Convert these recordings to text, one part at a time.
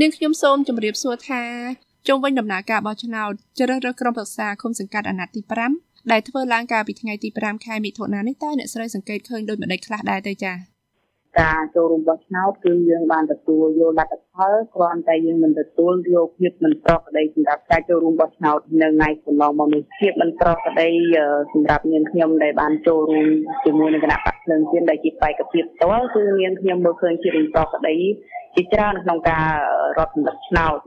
នាងខ្ញុំសូមជម្រាបសួរថាជុំវិញដំណើរការបោះឆ្នោតជ្រើសរើសក្រុមប្រឹក្សាឃុំសង្កាត់អាណត្តិទី5ដែលធ្វើឡើងកាលពីថ្ងៃទី5ខែមិថុនានេះតើអ្នកស្រីសង្កេតឃើញដូចម្ដេចខ្លះដែរទៅចា៎ ការចូលរួមបោះឆ្នោតគឺយើងបានទទួលយកលទ្ធផលគ្រាន់តែយើងមិនទទួលយកភាពមិនប្រក្រតីសម្រាប់ការចូលរួមបោះឆ្នោតនៅថ្ងៃកន្លងមកនេះភាពមិនប្រក្រតីសម្រាប់នាងខ្ញុំដែលបានចូលរួមជាមួយនឹងគណៈបកភ្លើងទៀនដែលជាបេក្ខភាពផ្ទាល់គឺនាងខ្ញុំមើលឃើញភាពមិនប្រក្រតីជាច្រើនក្នុងការរដ្ឋសម្លឹកឆ្នោត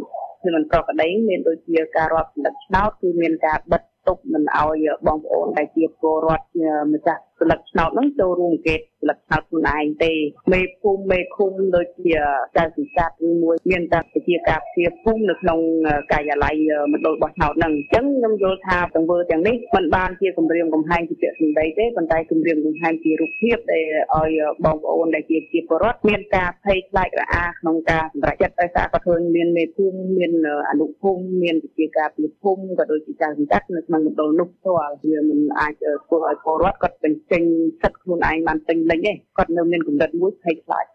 គឺមិនប្រក្រតីមានដូចជាការរដ្ឋសម្លឹកឆ្នោតគឺមានការបិទទប់មិនឲ្យបងប្អូនដែលជាពលរដ្ឋម្ចាស់ស្លឹកឆ្នោតហ្នឹងចូលរួមអង្កេតស្លឹកឆ្នោតខ្លួនឯងទេមេភូមិមេឃុំដូចជាចៅសង្កាត់ឬមួយមានតែជាការព្យាភូមិនៅក្នុងការិយាល័យមណ្ឌលបោះឆ្នោតហ្នឹងអញ្ចឹងខ្ញុំយល់ថាទង្វើទាំងនេះมันបានជាគម្រាមកំហែងជាពាក្យសម្ដីទេប៉ុន្តែគម្រាមកំហែងជារូបភាពដែលឲ្យបងប្អូនដែលជាជាពលរដ្ឋមានការភ័យខ្លាចរអាក្នុងការសម្រេចចិត្តដោយសារគាត់ឃើញមានមេភូមិមានអនុភូមិមានវិជាការពីភូមិក៏ដូចជាចៅសង្កាត់នៅក្នុងមណ្ឌលនោះផ្ទាល់វាមិនអាចធ្វើឲ្យពលរដ្ឋគាត់ពេញចេញសិទ្ធខ្លួនឯងបានពេញលេញទេគាត់នៅមានកម្រិតមួយភ័យខ្លាច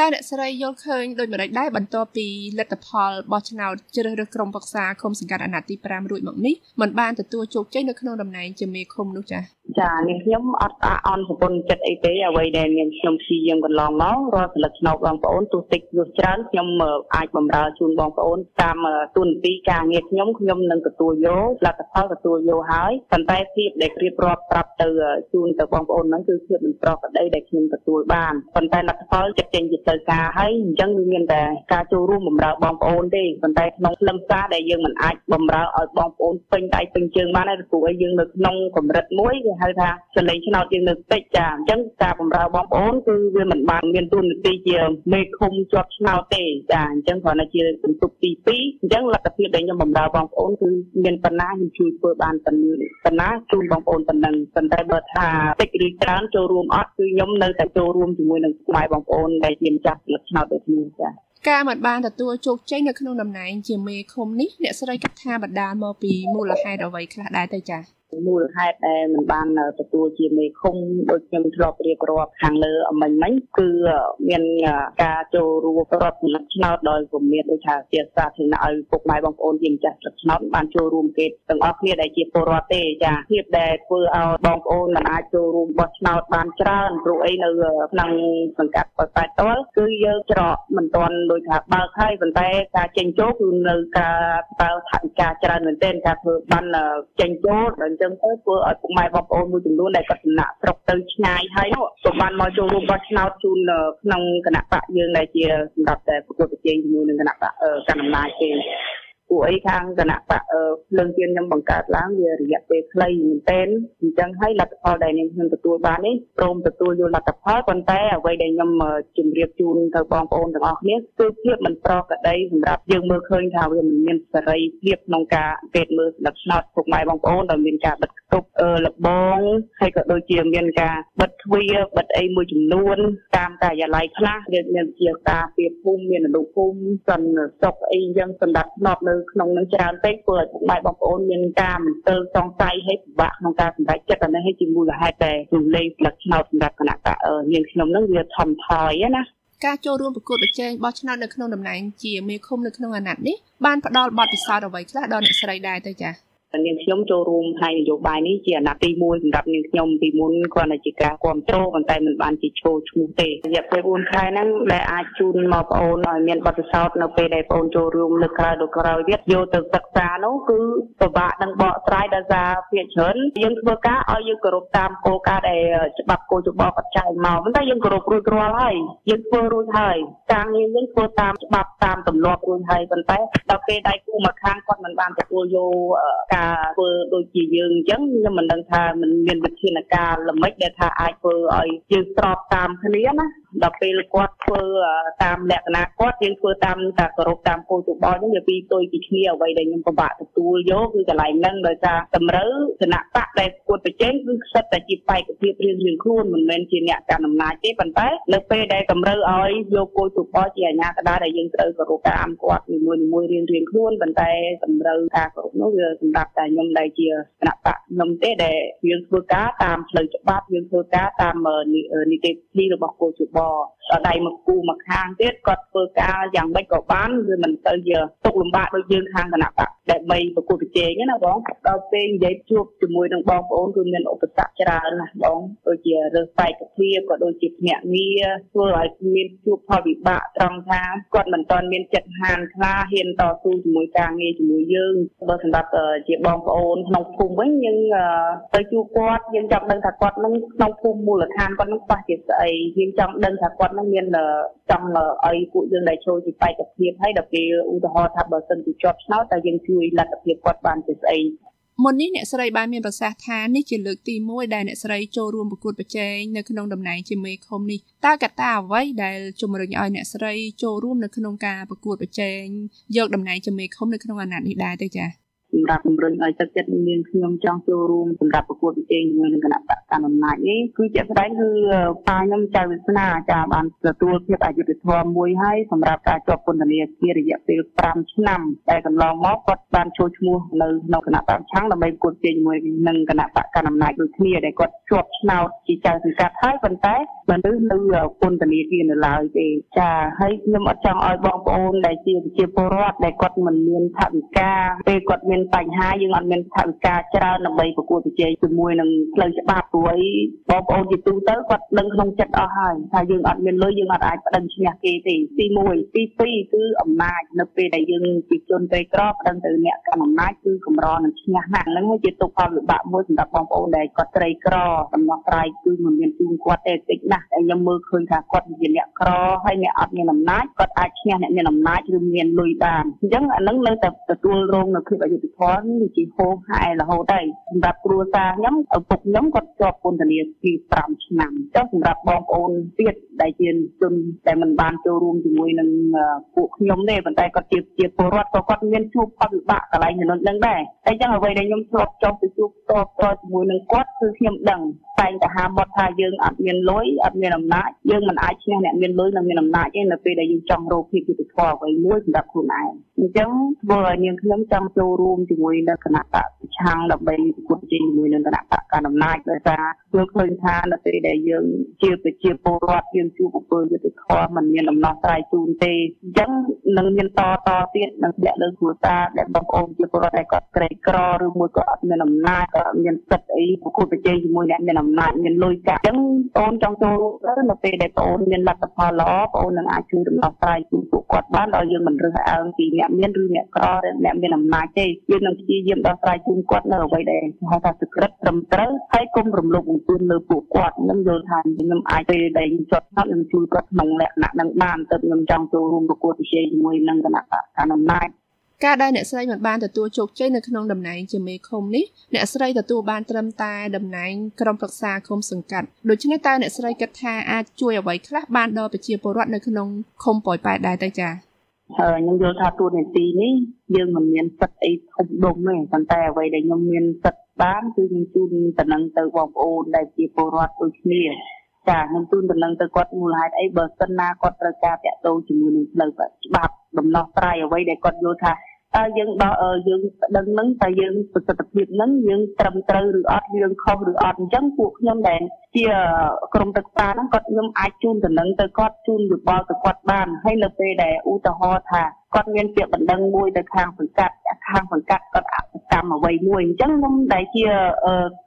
តើអ្នកស្រីយល់ឃើញដូចម្តេចដែរបន្ទាប់ពីលទ្ធផលបោះឆ្នោតជ្រើសរើសក្រុមប្រឹក្សាឃុំសង្កាត់អាណត្តិទី5រួចមកនេះมันបានទទួលជោគជ័យនៅក្នុងតំណែងជាមេឃុំនោះចា៎ចានាងខ្ញុំអត់អន់ប្រពន្ធចិត្តអីទេអ្វីដែលនាងខ្ញុំព្យាយាមកន្លងមករាល់សិលឹកឆ្នោតបងប្អូនទោះតិចទោះច្រើនខ្ញុំអាចបម្រើជូនបងប្អូនតាមទូនទីការងារខ្ញុំខ្ញុំនឹងទទួលយកលទ្ធផលទទួលយកហើយប៉ុន្តែភាពដែលរៀបរាប់ប្រាប់ទៅជូនទៅបងប្អូនហ្នឹងគឺភាពមិនប្រក្រតីដែលខ្ញុំទទួលបានប៉ុន្តែលទ្ធផលចិត្តចេញជាទៅការហើយអញ្ចឹងគឺមានតែការចូលរួមបម្រើបងប្អូនទេប៉ុន្តែក្នុងខ្លឹមសារដែលយើងមិនអាចបម្រើឲ្យបងប្អូនពេញដៃពេញជើងបានទេព្រោះឲ្យយើងនៅក្នុងកម្រិតមួយគេហៅថាសលេងឆ្នោតយើងនៅតិចចាអញ្ចឹងការបម្រើបងប្អូនគឺវាមិនបានមានទួនាទីជាមេឃុំជាប់ឆ្នោតទេចាអញ្ចឹងគ្រាន់តែជាបន្ទុកទី2អញ្ចឹងលទ្ធភាពដែលខ្ញុំបម្រើបងប្អូនគឺមានប៉ុណ្ណាខ្ញុំជួយធ្វើបានប៉ុណ្ណាជូនបងប្អូនប៉ុណ្ណឹងប៉ុន្តែបើថាតិចឬច្រើនចូលរួមអត់គឺខ្ញុំនៅតែចូលរួមជាមួយនឹងស្មាយបងប្អូនដែលជាម្ចាស់ស្លឹកឆ្នោតដូចគ្នាចាការមិនបានទទួលជោគជ័យនៅក្នុងតំណែងជាមេឃុំនេះអ្នកស្រីគិតថាបណ្ដាលមកពីមូលហេតុអ្វីខ្លះដែរទៅចា៎ មូលហេតុដែលមិនបានទទួលជាមេឃុំដូចខ្ញុំធ្លាប់រៀបរាប់ខាងលើអមិញមិញគឺមានការចូលរួមរដ្ឋផលិតឆ្នោតដោយគំនិតដូចថាជាសាធារណៈឲ្យពុកម៉ែបងប្អូនជាម្ចាស់ស្រុកឆ្នោតបានចូលរួមគេទាំងអស់គ្នាដែលជាពលរដ្ឋទេចាភាពដែលធ្វើឲ្យបងប្អូនមិនអាចចូលរួមបោះឆ្នោតបានច្រើនព្រោះអីនៅក្នុងសង្កាត់ប៉ែតតលគឺយើងច្រកមិនទាន់ដូចថាបើកហើយប៉ុន្តែការចេញចូលគឺនៅការបើកថវិកាច្រើនមែនទែនការធ្វើបានចេញចូលដល់ចឹងទៅធ្វើឲ្យពុកម៉ែបងប្អូនមួយចំនួនដែលគាត់ចំណាក់ស្រុកទៅឆ្ងាយហើយនោះក៏បានមកចូលរួមបោះឆ្នោតជូនក្នុងគណៈបកយើងដែលជាសម្រាប់តែប្រកួតប្រជែងជាមួយនឹងគណៈបកកណ្ដាលអំណាចទេ ពួកអីខាងគណៈបកភ្លើងទៀនខ្ញុំបង្កើតឡើងវារយៈពេលខ្លីមែនទែនអញ្ចឹងហើយលទ្ធផលដែលនាងខ្ញុំទទួលបាននេះព្រមទទួលយកលទ្ធផលប៉ុន្តែអ្វីដែលខ្ញុំជម្រាបជូនទៅបងប្អូនទាំងអស់គ្នាគឺភាពមិនប្រក្រតីសម្រាប់យើងមើលឃើញថាវាមិនមានសេរីភាពក្នុងការពេទ្យមើលស្លឹកឆ្នោតពុកម៉ែបងប្អូនដែលមានការបិទគប់លបងហើយក៏ដូចជាមានការបិទទ្វារបិទអីមួយចំនួន តាមការិយាល័យខ្លះវាមានជាការពីភូមិមានអនុភូមិសិនសុកអីយ៉ាងសម្រាប់ធ្នាប់នៅក្នុងនឹងច្រើនពេកធ្វើឲ្យពុកម៉ែបងប្អូនមានការមន្ទិលសង្ស័យហើយពិបាកក្នុងការសម្រេចចិត្តអានេះឲ្យជាមូលហេតុតែរំលែងផ្លឹកឆ្នោតសម្រាប់គណៈបកនាងខ្ញុំនឹងវាធំថយណាការចូលរួមប្រកួតប្រជែងបោះឆ្នោតនៅក្នុងតំណែងជាមេឃុំនៅក្នុងអាណត្តិនេះបានផ្ដល់បទពិសោធន៍អ្វីខ្លះដល់អ្នកស្រីដែរទៅចា៎ នាងខ្ញុំចូលរួមផ្នែកនយោបាយនេះជាអាណត្តិទី1សម្រាប់នាងខ្ញុំពីមុនគ្រាន់តែជាការគ្រប់គ្រងប៉ុន្តែមិនបានជាឈោឈ្មោះទេរយៈពេល4ខែហ្នឹងដែលអាចជូនមកបងអូនឲ្យមានបទពិសោធន៍នៅពេលដែលបងអូនចូលរួមលើក្រោយដល់ក្រោយទៀតយកទៅសិក្សានោះគឺពិបាកនឹងបកស្រាយដោយសារភាគច្រើនយើងធ្វើការឲ្យយើងគោរពតាមគោលការណ៍ដែលច្បាប់គោលច្បាប់គាត់ចែងមកប៉ុន្តែយើងគោរពរួចរាល់ហើយយើងធ្វើរួចហើយការងារយើងធ្វើតាមច្បាប់តាមទម្លាប់រួចហើយប៉ុន្តែដល់ពេលដៃគូមកខាងគាត់មិនបានទទួលយកការការធ្វើដូចជាយើងអញ្ចឹងខ្ញុំមិនដឹងថាมันមានវិធានការល្មិចដែលថាអាចធ្វើឲ្យយើងស្របតាមគ្នាណា ដល់ពេលគាត់ធ្វើតាមលក្ខណៈគាត់យើងធ្វើតាមតាគោរពតាមគោលយោបល់ហ្នឹងវាពីទុយពីគ្នាអ្វីដែលខ្ញុំពិបាកទទួលយកគឺកន្លែងហ្នឹងដោយសារតម្រូវគណៈបកដែលគួតប្រជែងគឺខ្សិតតែជាបេក្ខភាពរៀងរៀងខ្លួនមិនមែនជាអ្នកកាន់អំណាចទេប៉ុន្តែនៅពេលដែលតម្រូវឲ្យយកគោលយោបល់ជាអាជ្ញាកណ្ដាលដែលយើងត្រូវគោរពតាមគាត់នីមួយៗរៀងរៀងខ្លួនប៉ុន្តែតម្រូវការគោរពនោះវាសម្រាប់តែខ្ញុំដែលជាគណៈបកខ្ញុំទេដែលយើងធ្វើការតាមផ្លូវច្បាប់យើងធ្វើការតាមនីតិវិធីរបស់គោលយោបល់ però ដៃមកគូមកខាងទៀតគាត់ធ្វើការយ៉ាងម៉េចក៏បានវាមិនទៅជាទុកលំបាកដូចយើងខាងគណៈបកដែលបីប្រគល់ប្រជែងណាបងដល់ពេលនិយាយជួបជាមួយនឹងបងប្អូនគឺមានឧបសគ្គច្រើនណាស់បងដូចជារើសបែកភាពក៏ដូចជាភ្នាក់ងារធ្វើឲ្យមានជួបផលវិបាកត្រង់ថាគាត់មិនទាន់មានចិត្តហានខ្លាហ៊ានតស៊ូជាមួយការងារជាមួយយើងបើសម្រាប់ជាបងប្អូនក្នុងភូមិវិញយើងទៅជួបគាត់យើងចង់ដឹងថាគាត់នឹងក្នុងភូមិមូលដ្ឋានគាត់នឹងខ្វះជាស្អីយើងចង់ដឹងថាគាត់នឹងមានចង់ឲ្យពួកយើងដែលចូលជាបេក្ខភាពហើយដល់ពេលឧទាហរណ៍ថាបើសិនជាជាប់ឆ្នោតតើយើងជួយលទ្ធភាពគាត់បានជាស្អីមុននេះអ្នកស្រីបានមានប្រសាសន៍ថានេះជាលើកទី1ដែលអ្នកស្រីចូលរួមប្រកួតប្រជែងនៅក្នុងតំណែងជាមេឃុំនេះតើកត្តាអ្វីដែលជំរុញឲ្យអ្នកស្រីចូលរួមនៅក្នុងការប្រកួតប្រជែងយកតំណែងជាមេឃុំនៅក្នុងអាណត្តិនេះដែរទេចា៎ សម្រាប់ជំរុញឲ្យទឹកចិត្តមានខ្ញុំចង់ចូលរួមសម្រាប់ប្រកួតប្រជែងជាមួយនឹងគណៈបកកណ្ដាលអំណាចនេះគឺជាក់ស្ដែងគឺប៉ាខ្ញុំចៅវាសនាចាបានទទួលភាពអយុត្តិធម៌មួយហើយសម្រាប់ការជាប់ពន្ធនាគាររយៈពេល5ឆ្នាំតែកន្លងមកគាត់បានចូលឈ្មោះនៅក្នុងគណៈបកឆាំងដើម្បីប្រកួតប្រជែងជាមួយនឹងគណៈបកកណ្ដាលអំណាចដូចគ្នាដែលគាត់ជាប់ឆ្នោតជាចៅសង្កាត់ហើយប៉ុន្តែមិនទៅនៅពន្ធនាគារនៅឡើយទេចាហើយខ្ញុំអត់ចង់ឲ្យបងប្អូនដែលជាប្រជាពលរដ្ឋដែលគាត់មិនមានថវិកាពេលគាត់មានបញ្ហាយើងអត់មានថវិកាច្រើនដើម្បីប្រកួតប្រជែងជាមួយនឹងផ្លូវច្បាប់ព្រោះអីបងប្អូនជាទូទៅគាត់ដឹងក្នុងចិត្តអស់ហើយថាយើងអត់មានលុយយើងអត់អាចប្តឹងឈ្នះគេទេទី1ទី2គឺអំណាចនៅពេលដែលយើងជាជនក្រីក្រប្តឹងទៅអ្នកកាន់អំណាចគឺកម្រនឹងឈ្នះណាស់ហ្នឹងជាទុកផលវិបាកមួយសម្រាប់បងប្អូនដែលគាត់ក្រីក្រដំណោះស្រាយគឺមិនមានជូនគាត់ទេតិចណាស់តែខ្ញុំមើលឃើញថាគាត់ជាអ្នកក្រហើយអ្នកអត់មានអំណាចគាត់អាចឈ្នះអ្នកមានអំណាចឬមានលុយបានអញ្ចឹងអានឹងនៅតែទទួលរងនៅភាពអយុត្តិធម៌ន់វាជាហូរហែរហូតហើយសម្រាប់គ្រួសារខ្ញុំឪពុកខ្ញុំគាត់ជាប់ពន្ធនាគារ5ឆ្នាំចុះសម្រាប់បងប្អូនទៀតដែលជាជនដែលមិនបានចូលរួមជាមួយនឹងពួកខ្ញុំទេប៉ុន្តែគាត់ជាជាពលរដ្ឋក៏គាត់មានជួបផលវិបាកកន្លែងចំណុចហ្នឹងដែរតែអញ្ចឹងអ្វីដែលខ្ញុំធ្លាប់ចុះទៅជួបតបតជាមួយនឹងគាត់គឺខ្ញុំដឹងតែងតែហាមាត់ថាយើងអត់មានលុយអត់មានអំណាចយើងមិនអាចឈ្នះអ្នកមានលុយនិងមានអំណាចទេនៅពេលដែលយើងចង់រកភាពយុត្តិធម៌អ្វីមួយសម្រាប់ខ្លួនឯង អញ្ចឹងធ្វើឲ្យនាងខ្ញុំចង់ចូលរួមជាមួយនៅគណៈបកប្រឆាំងដើម្បីប្រកួតប្រជែងជាមួយនឹងគណៈបកកណ្ដាលអំណាចដោយសារ យើងឃើញថានៅពេលដែលយើងជាប្រជាពលរដ្ឋយើងជួបអំពើយុត្តិធម៌មិនមានដំណោះស្រាយជូនទេអញ្ចឹងនឹងមានតតទៀតនឹងធ្លាក់លើគ្រួសារដែលបងប្អូនជាពលរដ្ឋដែលគាត់ក្រីក្រឬមួយក៏អត់មានអំណាចក៏អត់មានសិទ្ធិអីប្រកួតប្រជែងជាមួយអ្នកមានអំណាចមានលុយកាក់អញ្ចឹងបងចង់ចូលទៅនៅពេលដែលបងមានលទ្ធផលល្អបងនឹងអាចជួយដំណោះស្រាយជូនពួកគាត់បានដោយយើងមិនរើសអើងពីអ្នកមានឬអ្នកក្រអ្នកមានអំណាចទេយើងនឹងព្យាយាមដោះស្រាយជូនគាត់នៅអ្វីដែលហៅថាសក្រិតត្រឹមត្រូវហើយគុំរំលោភបំពានលើពួកគាត់ខ្ញុំយល់ថាខ្ញុំអាចពេលដែលខ្ញុំចត់ស្នាប់ខ្ញុំជួយគាត់ក្នុងលក្ខណៈនឹងបានទៅខ្ញុំចង់ចូលរួមប្រកួតប្រជែងជាមួយនឹងគណៈបកកណ្ដាលអំណាចការដែលអ្នកស្រីមិនបានទទួលជោគជ័យនៅក្នុងតំណែងជាមេឃុំនេះអ្នកស្រីទទួលបានត្រឹមតែតំណែងក្រុមប្រឹក្សាឃុំសង្កាត់ដូច្នេះតើអ្នកស្រីគិតថាអាចជួយអ្វីខ្លះបានដល់ប្រជាពលរដ្ឋនៅក្នុងឃុំប៉ោយប៉ែតដែរទៅចា៎ហើយខ្ញុំយល់ថាទួលនីតិនេះយើងមិនមានសិទ្ធិអីធំដុំទេប៉ុន្តែអ្វីដែលខ្ញុំមានសិទ្ធិ បានគឺខ្ញុំជូនតំណែងទៅបងប្អូនដែលជាពលរដ្ឋដូចគ្នាចាខ្ញុំជូនតំណែងទៅគាត់មូលហេតុអីបើសិនណាគាត់ត្រូវការតាក់ទងជាមួយនឹងផ្លូវច្បាប់ដំណោះស្រាយអ្វីដែលគាត់យល់ថាតើយើងដោះយើងដឹងនឹងតើយើងប្រសិទ្ធភាពនឹងយើងត្រឹមត្រូវឬអត់យើងខុសឬអត់អញ្ចឹងពួកខ្ញុំដែលជាក្រុមទឹកស្សាហ្នឹងគាត់ខ្ញុំអាចជូនដំណឹងទៅគាត់ជូនយោបល់ទៅគាត់បានហើយនៅពេលដែលឧទាហរណ៍ថាគាត់មានពាក្យបណ្ដឹងមួយទៅខាងសង្កាត់ខាងសង្កាត់គាត់អស កម្មអ្វីមួយអញ្ចឹងខ្ញុំដែលជា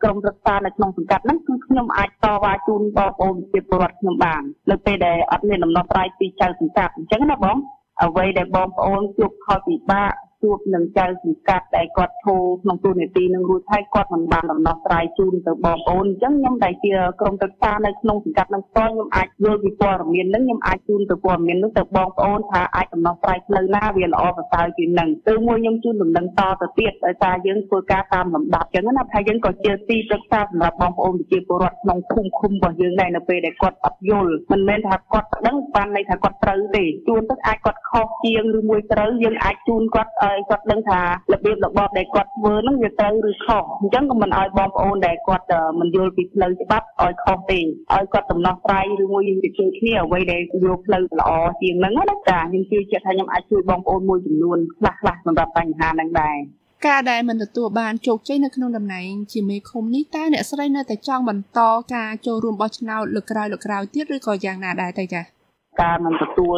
ក្រុមរក្សានៅក្នុងសង្កាត់ហ្នឹងគឺខ្ញុំអាចតវ៉ាជូនបងប្អូនជាពលរដ្ឋខ្ញុំបាននៅពេលដែលអត់មានដំណោះស្រាយពីចៅសង្កាត់អញ្ចឹងណាបងអ្វីដែលបងប្អូនជួបផលពិបាក ជួបនឹងចៅសង្កាត់ដែលគាត់ធូរក្នុងទូនាទីនឹងរួចហើយគាត់មិនបានដំណោះស្រាយជូនទៅបងប្អូនអញ្ចឹងខ្ញុំដែលជាក្រុមទឹកសានៅក្នុងសង្កាត់នឹងផ្ទាល់ខ្ញុំអាចយល់ពីព័ត៌មាននឹងខ្ញុំអាចជូនទៅព័ត៌មាននឹងទៅបងប្អូនថាអាចដំណោះស្រាយផ្លូវណាវាល្អប្រសើរជាងនឹងទៅមួយខ្ញុំជូនដំណឹងតទៅទៀតដោយសារយើងធ្វើការតាមលំដាប់អញ្ចឹងណាថាយើងក៏ជាទីប្រឹក្សាសម្រាប់បងប្អូនប្រជាពលរដ្ឋក្នុងភូមិឃុំរបស់យើងដែរនៅពេលដែលគាត់អត់យល់មិនមែនថាគាត់ដឹងបានន័យថាគាត់ត្រូវទេជួនទៅអាចគាត់ខុសជាងឬមួយត្រូវយើងអាចជូនគាត់ឲ្យគាត់ដឹងថារបៀបរបបដែលគាត់ធ្វើហ្នឹងវាត្រូវឬខុសអញ្ចឹងក៏មិនឲ្យបងប្អូនដែលគាត់មិនយល់ពីផ្លូវច្បាប់ឲ្យខុសទេឲ្យគាត់ដំណោះស្រាយឬមួយយើងជួយគ្នាអ្វីដែលយកផ្លូវល្អជាងហ្នឹងណាចាខ្ញុំជឿជាក់ថាខ្ញុំអាចជួយបងប្អូនមួយចំនួនខ្លះខ្លះសម្រាប់បញ្ហាហ្នឹងដែរការដែលមិនទទួលបានជោគជ័យនៅក្នុងតំណែងជាមេឃុំនេះតើអ្នកស្រីនៅតែចង់បន្តការចូលរួមបោះឆ្នោតលើកក្រោយលើកក្រោយទៀតឬក៏យ៉ាងណាដែរទៅចា៎ ការនឹងទទួល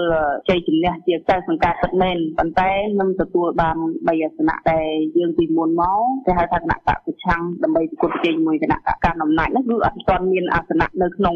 ជ័យជំនះជាកៅសង្កាត់ពិតមែនប៉ុន្តែនឹងទទួលបាន3អាសនៈតែយើងពីមុនមកគេហៅថាគណៈបកប្រឆាំងដើម្បីប្រកួតប្រជែងជាមួយគណៈបកកាន់អំណាចនោះគឺអត់ទាន់មានអាសនៈនៅក្នុង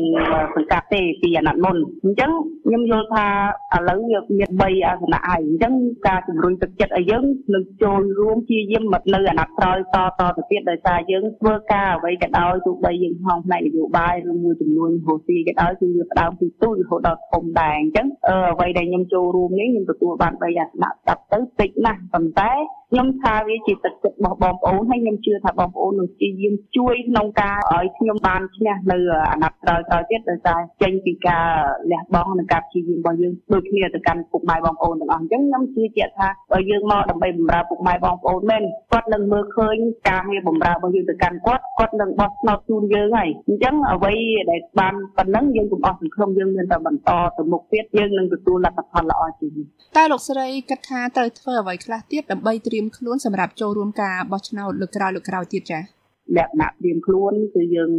សង្កាត់ទេពីអាណត្តិមុនអញ្ចឹងខ្ញុំយល់ថាឥឡូវយើងមាន3អាសនៈហើយអញ្ចឹងការជំរុញទឹកចិត្តឲ្យយើងនឹងចូលរួមជាយាមមកនៅអាណត្តិក្រោយតតទៅទៀតដោយសារយើងធ្វើការអ្វីក៏ដោយទោះបីយើងហងផ្នែកនយោបាយឬមួយចំនួនហូស៊ីក៏ដោយគឺវាផ្ដើមពីទូចរហូតដល់ធំដែរអញ្ចឹងអ្វីដែលខ្ញុំចូលរួមនេះខ្ញុំទទួលបាន3អាសនៈស្ដាប់ទៅតិចណាស់ប៉ុន្តែខ្ញុំថាវាជាទឹកចិត្តរបស់បងប្អូនហើយខ្ញុំជឿថាបងប្អូននឹងព្យាយាមជួយក្នុងការឲ្យខ្ញុំបានឈ្នះនៅអាណត្តិក្រោយៗទៀតដោយសារចេញពីការលះបង់និងការព្យាយាមរបស់យើងដូចគ្នាទៅកាន់ពុកម៉ែបងប្អូនទាំងអស់អញ្ចឹងខ្ញុំជឿជាក់ថាបើយើងមកដើម្បីបម្រើពុកម៉ែបងប្អូនមែនគាត់នឹងមើលឃើញការងារបម្រើរបស់យើងទៅកាន់គាត់គាត់នឹងបោះឆ្នោតជូនយើងហើយអញ្ចឹងអ្វីដែលបានប៉ុណ្ណឹងយើងកុំអស់សង្ឃឹមយើងមានតែបន្តទៅមុខទៀតយើងនឹងទទួលលទ្ធផលល្អជាងនេះតែលោកស្រីគិតថាត្រូវធ្វើអ្វីខ្លះទៀតដើម្បីត្រៀមខ្លួនសម្រាប់ចូលរួមការបោះឆ្នោតលើកក្រោយលើកក្រោយទៀតចា៎លក្ខណៈត្រៀមខ្លួនគឺយើង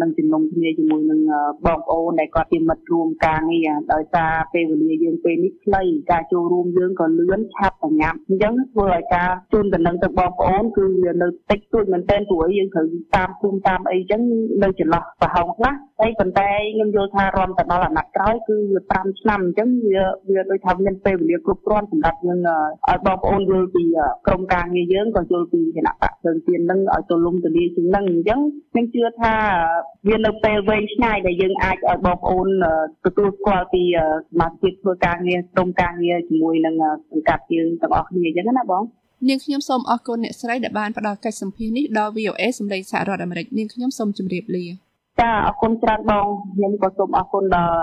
នឹងជំនុំគ្នាជាមួយនឹងបងប្អូនដែលគាត់ជាមិត្តរួមការងារដោយសារពេលវេលាយើងពេលនេះខ្លីការចូលរួមយើងក៏លឿនឆាប់បញ្ញាប់អញ្ចឹងធ្វើឲ្យការជូនដំណឹងទៅបងប្អូនគឺវានៅតិចតួចមែនទែនព្រោះយើងត្រូវតាមភូមិតាមអីអញ្ចឹងនៅចន្លោះប្រហោងខ្លះ តែប៉ុន្តែខ្ញុំយល់ថារំទៅដល់អាណត្តិក្រោយគឺវា5ឆ្នាំអញ្ចឹងវាវាដូចថាមានពេលវេលាគ្រប់គ្រាន់សម្រាប់យើងឲ្យបងប្អូនយល់ពីក្រុមការងារយើងក៏យល់ពីគណៈបកភ្លើងទៀននឹងឲ្យទូលំទូលាយជាងនឹងអញ្ចឹងខ្ញុំជឿថាវានៅពេលវែងឆ្ងាយដែលយើងអាចឲ្យបងប្អូនទទួលស្គាល់ពីសមាជិកធ្វើការងារក្រុមការងារជាមួយនឹងសង្កាត់យើងទាំងអស់គ្នាអញ្ចឹងណាបងនាងខ្ញុំសូមអរគុណអ្នកស្រីដែលបានផ្ដល់កិច្ចសម្ភាសន៍នេះដល់ VOA សម្លេងសហរដ្ឋអាមេរិកនាងខ្ញុំសូមជម្រាបលា ចាអរគុណច្រើនបងខ្ញុំក៏សូមអរគុណដល់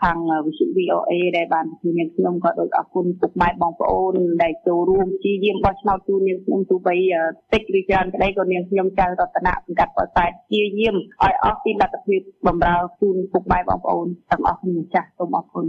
ខាងវិទ្យុ VOA ដែលបានជួយនាងខ្ញុំក៏ដូចអរគុណពុកម៉ែបងប្អូនដែលចូលរួមព្យាយាមបោះឆ្នោតជួយនាងខ្ញុំទោះបីតិចឬច្រើនក្តីក៏នាងខ្ញុំចៅរតនៈសង្កាត់បរសែតព្យាយាមឲ្យអស់ពីលទ្ធភាពបម្រើជូនពុកម៉ែបងប្អូនទាំងអស់គ្នាចាស់សូមអរគុណ